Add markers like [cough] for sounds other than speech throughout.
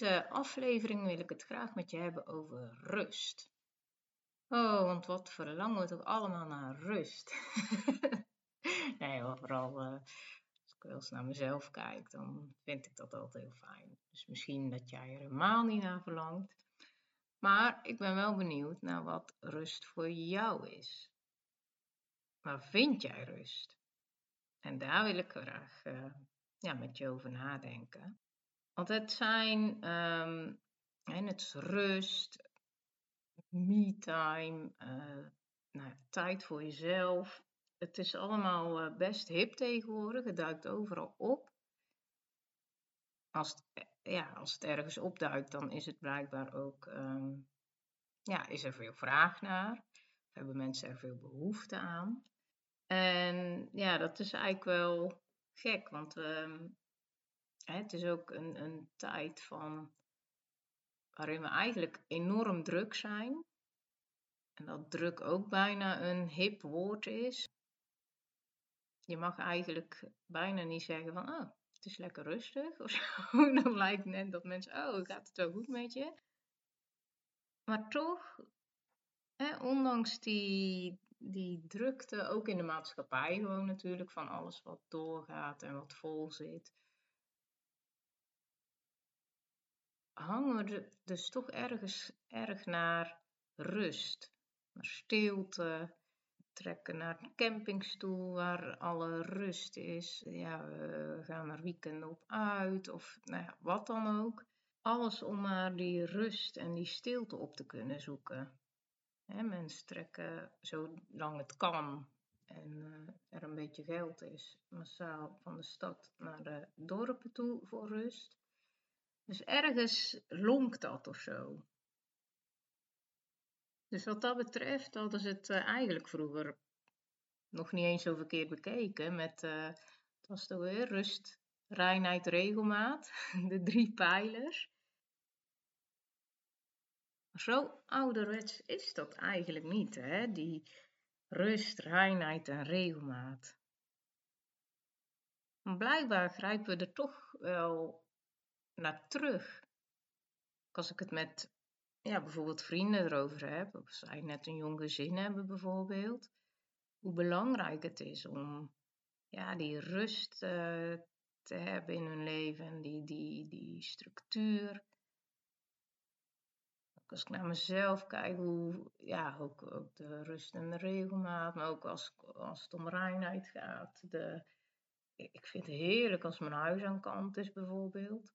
Deze aflevering wil ik het graag met je hebben over rust. Oh, want wat verlangen we toch allemaal naar rust? [laughs] nee, vooral uh, als ik wel eens naar mezelf kijk, dan vind ik dat altijd heel fijn. Dus misschien dat jij er helemaal niet naar verlangt. Maar ik ben wel benieuwd naar wat rust voor jou is. Waar vind jij rust? En daar wil ik graag uh, ja, met je over nadenken. Want het zijn um, het is rust, me-time, uh, nou, tijd voor jezelf. Het is allemaal uh, best hip tegenwoordig. Het duikt overal op. Als het, eh, ja, als het ergens opduikt, dan is het blijkbaar ook, um, ja, is er veel vraag naar. Hebben mensen er veel behoefte aan. En ja, dat is eigenlijk wel gek, want um, het is ook een, een tijd van waarin we eigenlijk enorm druk zijn. En dat druk ook bijna een hip woord is. Je mag eigenlijk bijna niet zeggen van, oh, het is lekker rustig. [laughs] Of zo. Dan lijkt net dat mensen, oh, gaat het wel goed met je? Maar toch, hè, ondanks die, die drukte, ook in de maatschappij gewoon natuurlijk, van alles wat doorgaat en wat vol zit, hangen we dus toch ergens erg naar rust, naar stilte. Trekken naar een campingstoel waar alle rust is. Ja, we gaan er weekend op uit of nou ja, wat dan ook. Alles om maar die rust en die stilte op te kunnen zoeken. Hè, mensen trekken zolang het kan en uh, er een beetje geld is, massaal van de stad naar de dorpen toe voor rust. Dus ergens lonkt dat of zo. Dus wat dat betreft hadden ze het uh, eigenlijk vroeger nog niet eens zo verkeerd bekeken. Met, uh, het was weer rust, reinheid, regelmaat. [laughs] De drie pijlers. Zo ouderwets is dat eigenlijk niet, hè? Die rust, reinheid en regelmaat. Blijkbaar grijpen we er toch wel naar terug. Als ik het met ja, bijvoorbeeld vrienden erover heb, of zij net een jong gezin hebben bijvoorbeeld, hoe belangrijk het is om ja, die rust uh, te hebben in hun leven, die, die, die structuur. Als ik naar mezelf kijk, hoe, ja, ook, ook de rust en de regelmaat, maar ook als, als het om reinheid gaat. De, ik vind het heerlijk als mijn huis aan kant is bijvoorbeeld.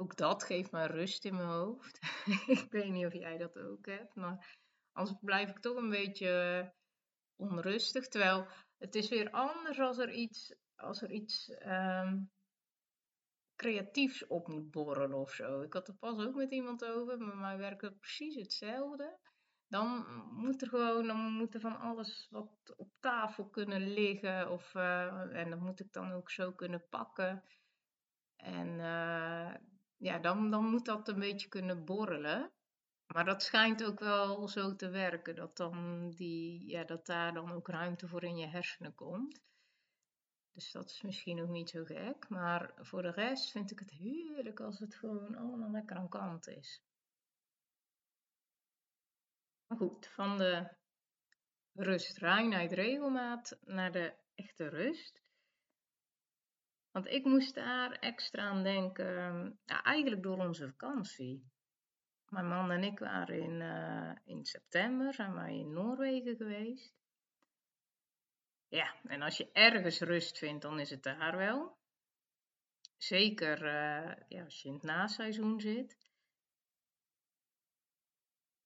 Ook dat geeft me rust in mijn hoofd. [laughs] ik weet niet of jij dat ook hebt, maar anders blijf ik toch een beetje onrustig. Terwijl het is weer anders als er iets, als er iets um, creatiefs op moet borrelen of zo. Ik had er pas ook met iemand over, maar mij werkt het precies hetzelfde. Dan moet er gewoon, dan moet er van alles wat op tafel kunnen liggen. Of, uh, en dat moet ik dan ook zo kunnen pakken. En uh, ja, dan, dan moet dat een beetje kunnen borrelen. Maar dat schijnt ook wel zo te werken, dat, dan die, ja, dat daar dan ook ruimte voor in je hersenen komt. Dus dat is misschien ook niet zo gek. Maar voor de rest vind ik het heerlijk als het gewoon allemaal lekker aan kant is. Maar goed, van de rust, reinheid, regelmaat naar de echte rust. Want ik moest daar extra aan denken, eigenlijk door onze vakantie. Mijn man en ik waren in, uh, in september, zijn wij in Noorwegen geweest. Ja, en als je ergens rust vindt, dan is het daar wel. Zeker uh, ja, als je in het naseizoen zit.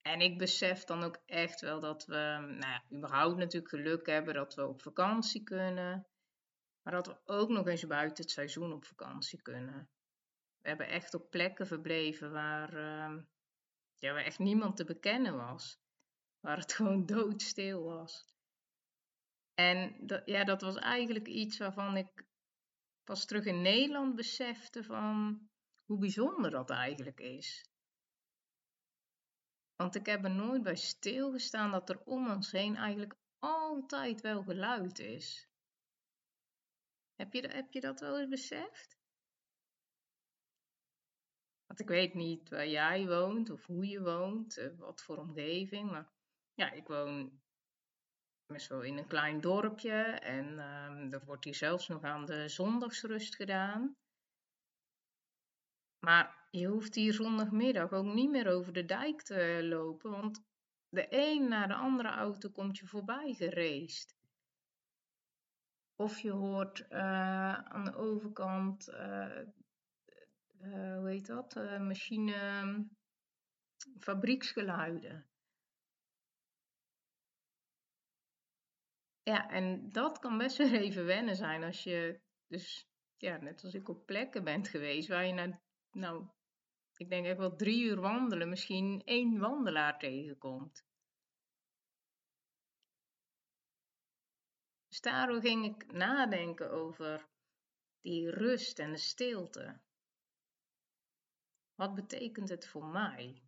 En ik besef dan ook echt wel dat we, nou ja, überhaupt natuurlijk geluk hebben dat we op vakantie kunnen. Maar dat we ook nog eens buiten het seizoen op vakantie kunnen. we hebben echt op plekken verbleven waar, uh, ja, waar echt niemand te bekennen was. Waar het [laughs] gewoon doodstil was. En dat, ja, dat was eigenlijk iets waarvan ik pas terug in Nederland besefte van hoe bijzonder dat eigenlijk is. Want ik heb er nooit bij stilgestaan dat er om ons heen eigenlijk altijd wel geluid is. Heb je, heb je dat wel eens beseft? Want ik weet niet waar jij woont of hoe je woont, eh, wat voor omgeving. Maar ja, ik woon best wel in een klein dorpje en um, er wordt hier zelfs nog aan de zondagsrust gedaan. Maar je hoeft hier zondagmiddag ook niet meer over de dijk te lopen, want de een na de andere auto komt je voorbij gereest. Of je hoort uh, aan de overkant, uh, uh, hoe heet dat, machine, fabrieksgeluiden. Ja, en dat kan best wel even wennen zijn als je dus, ja, net als ik op plekken bent geweest waar je na, nou, ik denk echt wel drie uur wandelen, misschien één wandelaar tegenkomt. Dus daarom ging ik nadenken over die rust en de stilte. Wat betekent het voor mij?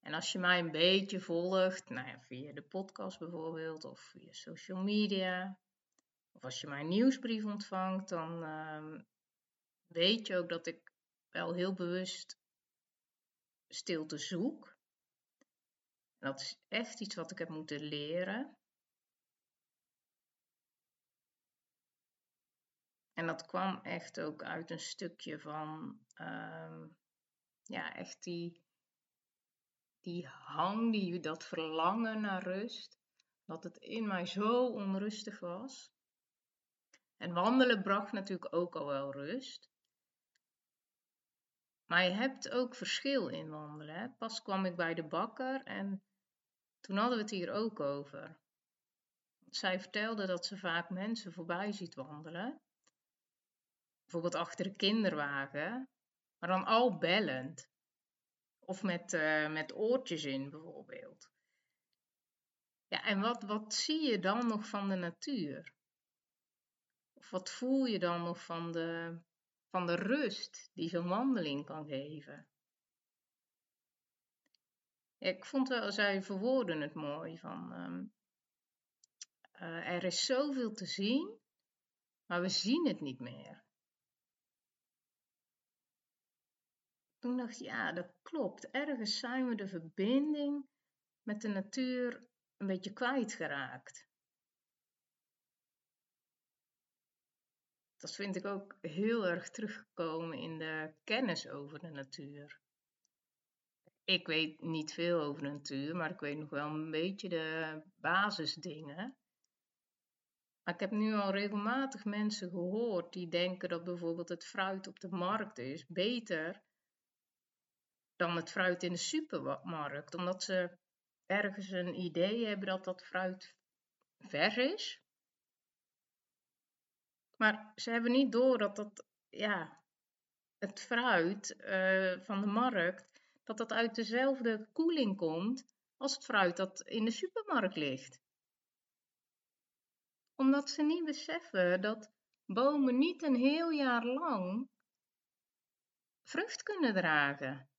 En als je mij een beetje volgt, nou ja, via de podcast bijvoorbeeld, of via social media, of als je mijn nieuwsbrief ontvangt, dan uh, weet je ook dat ik wel heel bewust stilte zoek. En dat is echt iets wat ik heb moeten leren. En dat kwam echt ook uit een stukje van, uh, ja, echt die die hang, die, dat verlangen naar rust, dat het in mij zo onrustig was. En wandelen bracht natuurlijk ook al wel rust. Maar je hebt ook verschil in wandelen. Pas kwam ik bij de bakker en toen hadden we het hier ook over. Zij vertelde dat ze vaak mensen voorbij ziet wandelen. Bijvoorbeeld achter de kinderwagen, maar dan al bellend. Of met, uh, met oortjes in bijvoorbeeld. Ja, en wat, wat zie je dan nog van de natuur? Of wat voel je dan nog van de, van de rust die zo'n wandeling kan geven? Ik vond wel, zij verwoorden het mooi van um, uh, er is zoveel te zien, maar we zien het niet meer. Toen dacht ik, ja, dat klopt. Ergens zijn we de verbinding met de natuur een beetje kwijtgeraakt. Dat vind ik ook heel erg teruggekomen in de kennis over de natuur. Ik weet niet veel over de natuur, maar ik weet nog wel een beetje de basisdingen. Maar ik heb nu al regelmatig mensen gehoord die denken dat bijvoorbeeld het fruit op de markt is beter dan het fruit in de supermarkt, omdat ze ergens een idee hebben dat dat fruit vers is. Maar ze hebben niet door dat dat, ja, het fruit uh, van de markt, dat dat uit dezelfde koeling komt als het fruit dat in de supermarkt ligt. Omdat ze niet beseffen dat bomen niet een heel jaar lang vrucht kunnen dragen.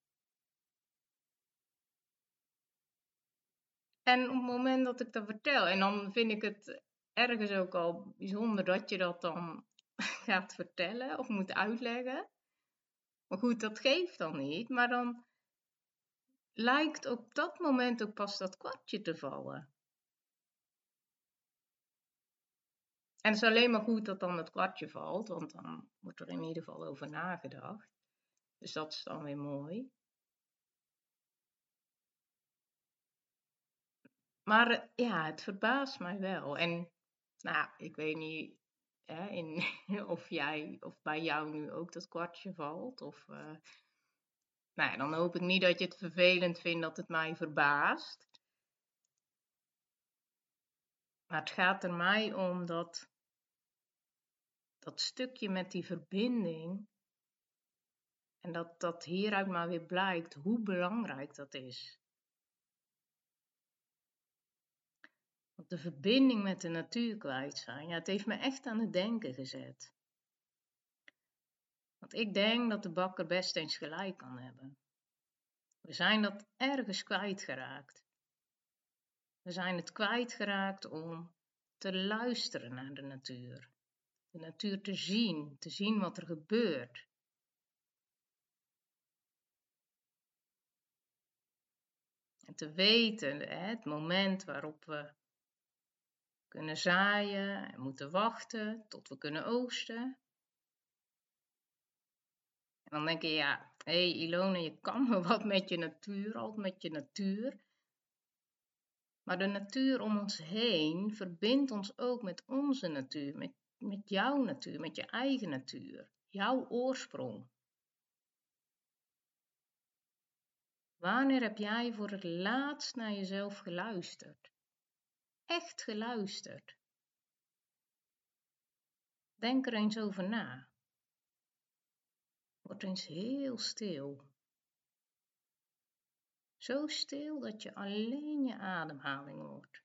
En op het moment dat ik dat vertel, en dan vind ik het ergens ook al bijzonder dat je dat dan [laughs] gaat vertellen of moet uitleggen. Maar goed, dat geeft dan niet. Maar dan lijkt op dat moment ook pas dat kwartje te vallen. En het is alleen maar goed dat dan het kwartje valt, want dan wordt er in ieder geval over nagedacht. Dus dat is dan weer mooi. Maar eh, ja, het verbaast mij wel. En nou, ik weet niet hè, in, [laughs] of, jij, of bij jou nu ook dat kwartje valt. Of, uh, nou dan hoop ik niet dat je het vervelend vindt dat het mij verbaast. Maar het gaat er mij om dat, dat stukje met die verbinding En dat, dat hieruit maar weer blijkt hoe belangrijk dat is. De verbinding met de natuur kwijt zijn, ja, het heeft me echt aan het denken gezet. Want ik denk dat de bakker best eens gelijk kan hebben. We zijn dat ergens kwijtgeraakt. We zijn het kwijtgeraakt om te luisteren naar de natuur. De natuur te zien, te zien wat er gebeurt. En te weten, het moment waarop we kunnen zaaien en moeten wachten tot we kunnen oogsten. En dan denk je, ja, hé hey je kan [laughs] me wat met je natuur, al met je natuur. Maar de natuur om ons heen verbindt ons ook met onze natuur, met, met jouw natuur, met je eigen natuur, jouw oorsprong. Wanneer heb jij voor het laatst naar jezelf geluisterd? Echt geluisterd? Denk er eens over na. Word eens heel stil. Zo stil dat je alleen je ademhaling hoort.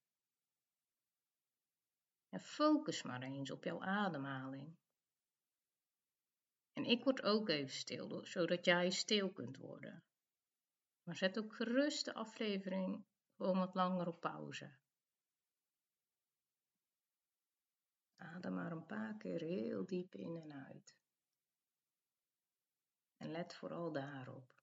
En focus maar eens op jouw ademhaling. En ik word ook even stil, zodat jij stil kunt worden. Maar zet ook gerust de aflevering gewoon wat langer op pauze. Adem maar een paar keer heel diep in en uit. En let vooral daarop.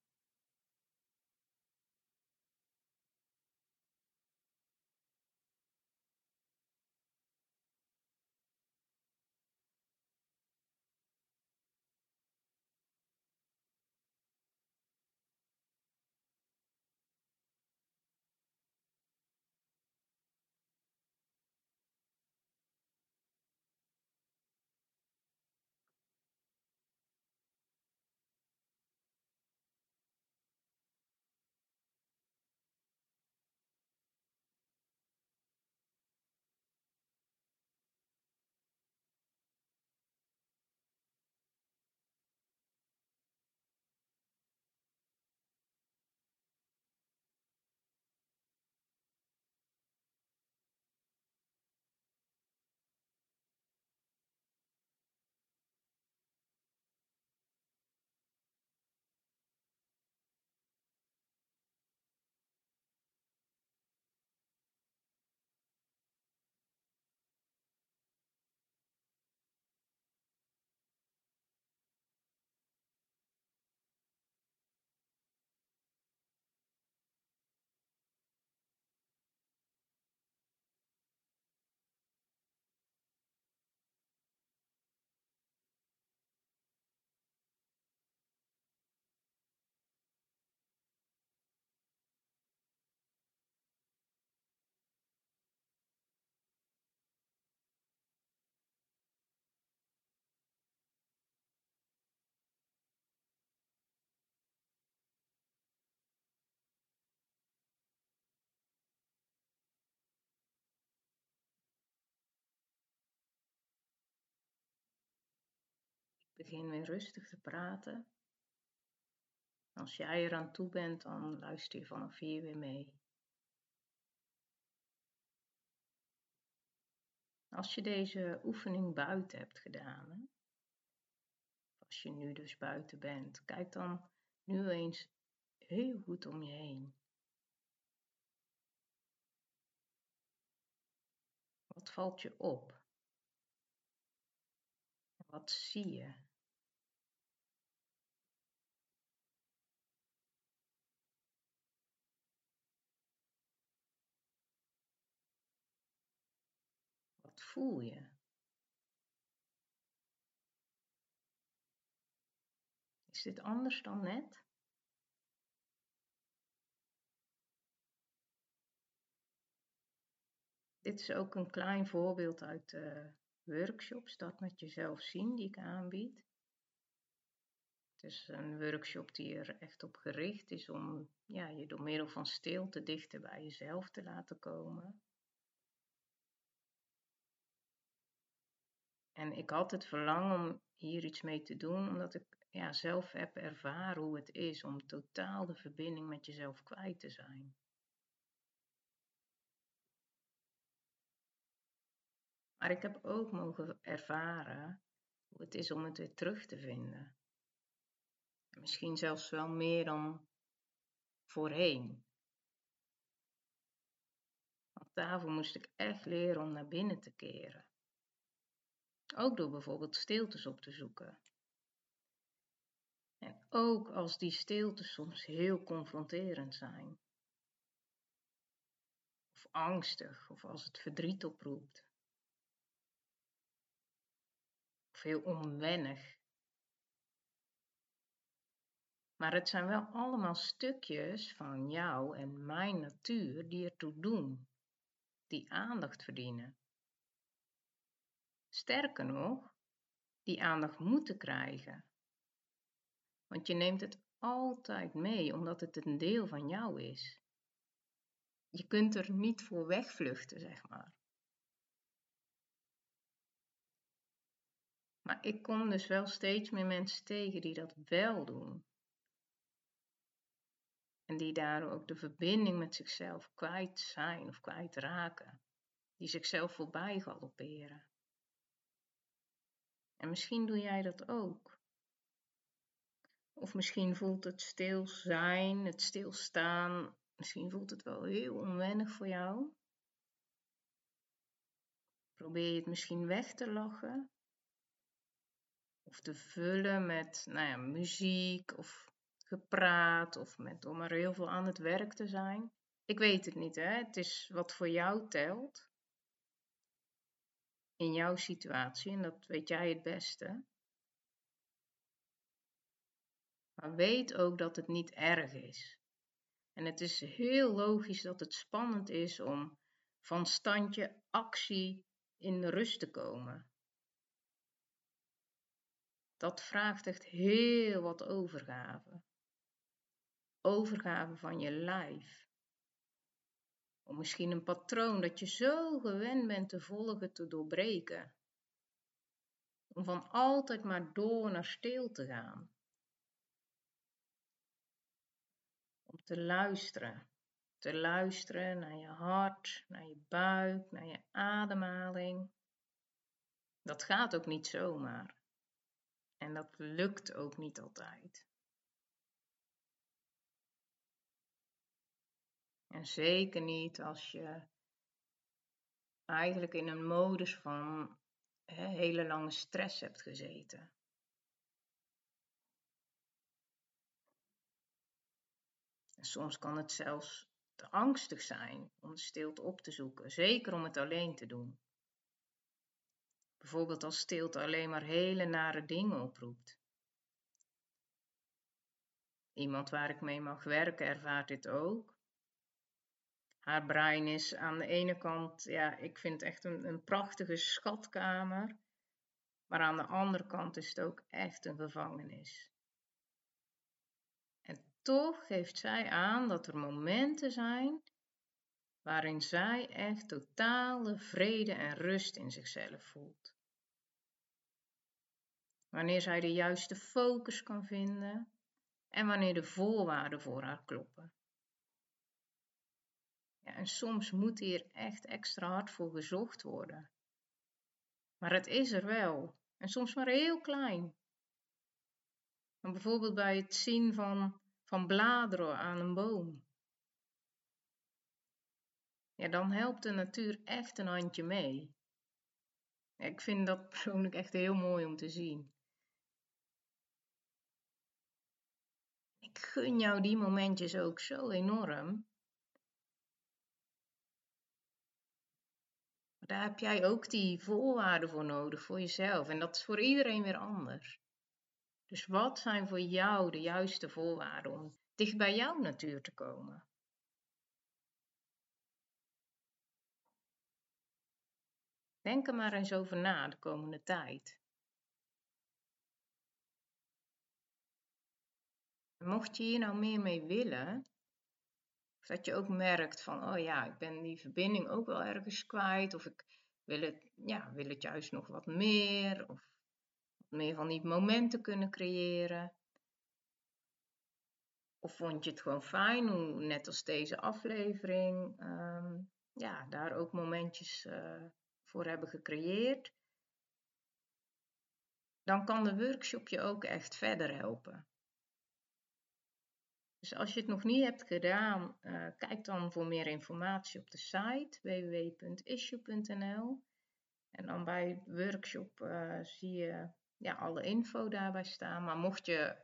Begin weer rustig te praten. Als jij er aan toe bent, dan luister je vanaf hier weer mee. Als je deze oefening buiten hebt gedaan, als je nu dus buiten bent, kijk dan nu eens heel goed om je heen. Wat valt je op? Wat zie je? Wat voel je? Is dit anders dan net? Dit is ook een klein voorbeeld uit de workshops, dat met jezelf zien, die ik aanbied. Het is een workshop die er echt op gericht is om ja, je door middel van stilte dichter bij jezelf te laten komen. En ik had het verlangen om hier iets mee te doen, omdat ik ja, zelf heb ervaren hoe het is om totaal de verbinding met jezelf kwijt te zijn. Maar ik heb ook mogen ervaren hoe het is om het weer terug te vinden. misschien zelfs wel meer dan voorheen. Want daarvoor moest ik echt leren om naar binnen te keren. Ook door bijvoorbeeld stiltes op te zoeken. En ook als die stiltes soms heel confronterend zijn. Of angstig, of als het verdriet oproept. Of heel onwennig. Maar het zijn wel allemaal stukjes van jou en mijn natuur die ertoe doen, die aandacht verdienen. Sterker nog, die aandacht moeten krijgen. Want je neemt het altijd mee omdat het een deel van jou is. Je kunt er niet voor wegvluchten, zeg maar. Maar ik kom dus wel steeds meer mensen tegen die dat wel doen. En die daardoor ook de verbinding met zichzelf kwijt zijn of kwijtraken. Die zichzelf voorbij galopperen. En misschien doe jij dat ook. Of misschien voelt het stil zijn, het stilstaan, misschien voelt het wel heel onwennig voor jou. Probeer je het misschien weg te lachen. Of te vullen met nou ja, muziek of gepraat of met om er heel veel aan het werk te zijn. Ik weet het niet, hè? Het is wat voor jou telt. In jouw situatie en dat weet jij het beste. Maar weet ook dat het niet erg is. En het is heel logisch dat het spannend is om van standje actie in rust te komen. Dat vraagt echt heel wat overgave. Overgave van je lijf. Om misschien een patroon dat je zo gewend bent te volgen te doorbreken. Om van altijd maar door naar stil te gaan. om te luisteren. Te luisteren naar je hart, naar je buik, naar je ademhaling. Dat gaat ook niet zomaar. En dat lukt ook niet altijd. En zeker niet als je eigenlijk in een modus van hè, hele lange stress hebt gezeten. soms kan het zelfs te angstig zijn om de stilte op te zoeken, zeker om het alleen te doen. Bijvoorbeeld als stilte alleen maar hele nare dingen oproept. Iemand waar ik mee mag werken ervaart dit ook. Haar brein is aan de ene kant, ja, ik vind het echt een, een prachtige schatkamer. Maar aan de andere kant is het ook echt een gevangenis toch geeft zij aan dat er momenten zijn waarin zij echt totale vrede en rust in zichzelf voelt. Wanneer zij de juiste focus kan vinden en wanneer de voorwaarden voor haar kloppen. Ja, en soms moet hier echt extra hard voor gezocht worden. Maar het is er wel. En soms maar heel klein. bijvoorbeeld bij het zien van van bladeren aan een boom. Ja, dan helpt de natuur echt een handje mee. ik vind dat persoonlijk echt heel mooi om te zien. Ik gun jou die momentjes ook zo enorm. Daar heb jij ook die voorwaarden voor nodig voor jezelf. En dat is voor iedereen weer anders. Dus wat zijn voor jou de juiste voorwaarden om dicht bij jouw natuur te komen? Denk er maar eens over na de komende tijd. Mocht je hier nou meer mee willen, dat je ook merkt van, oh ja, ik ben die verbinding ook wel ergens kwijt, of ik wil het, ja, wil het juist nog wat meer, of meer van die momenten kunnen creëren? Of vond je het gewoon fijn, hoe, net als deze aflevering, ehm, ja, daar ook momentjes uh, voor hebben gecreëerd? Dan kan de workshop je ook echt verder helpen. Dus als je het nog niet hebt gedaan, uh, kijk dan voor meer informatie op de site www.issue.nl. En dan bij workshop uh, zie je ja, alle info daarbij staan. Maar mocht je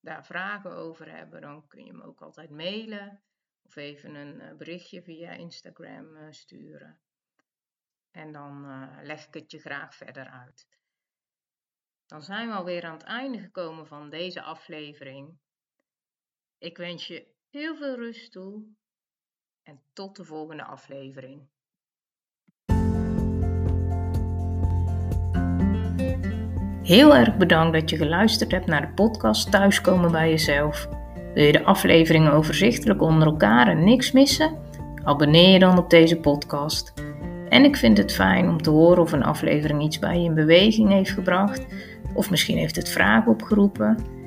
daar vragen over hebben, dan kun je me ook altijd mailen of even een uh, berichtje via Instagram sturen. En dan leg ik het je graag verder uit. Dan zijn we alweer aan het einde gekomen van deze aflevering. Ik wens je heel veel rust toe en tot de volgende aflevering. Heel erg bedankt dat je geluisterd hebt naar de podcast Thuiskomen bij jezelf. Wil je de afleveringen overzichtelijk onder elkaar en niks missen? Abonneer je dan op deze podcast. En ik vind het fijn om te horen of een aflevering iets bij je in beweging heeft gebracht, of misschien heeft het vragen opgeroepen.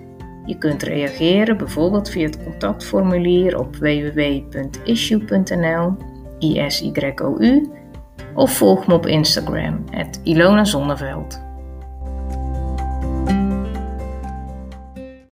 Je kunt reageren bijvoorbeeld via het contactformulier op www.issue.nl, ISYOU, of volg me op Instagram, Ilona Zonneveld.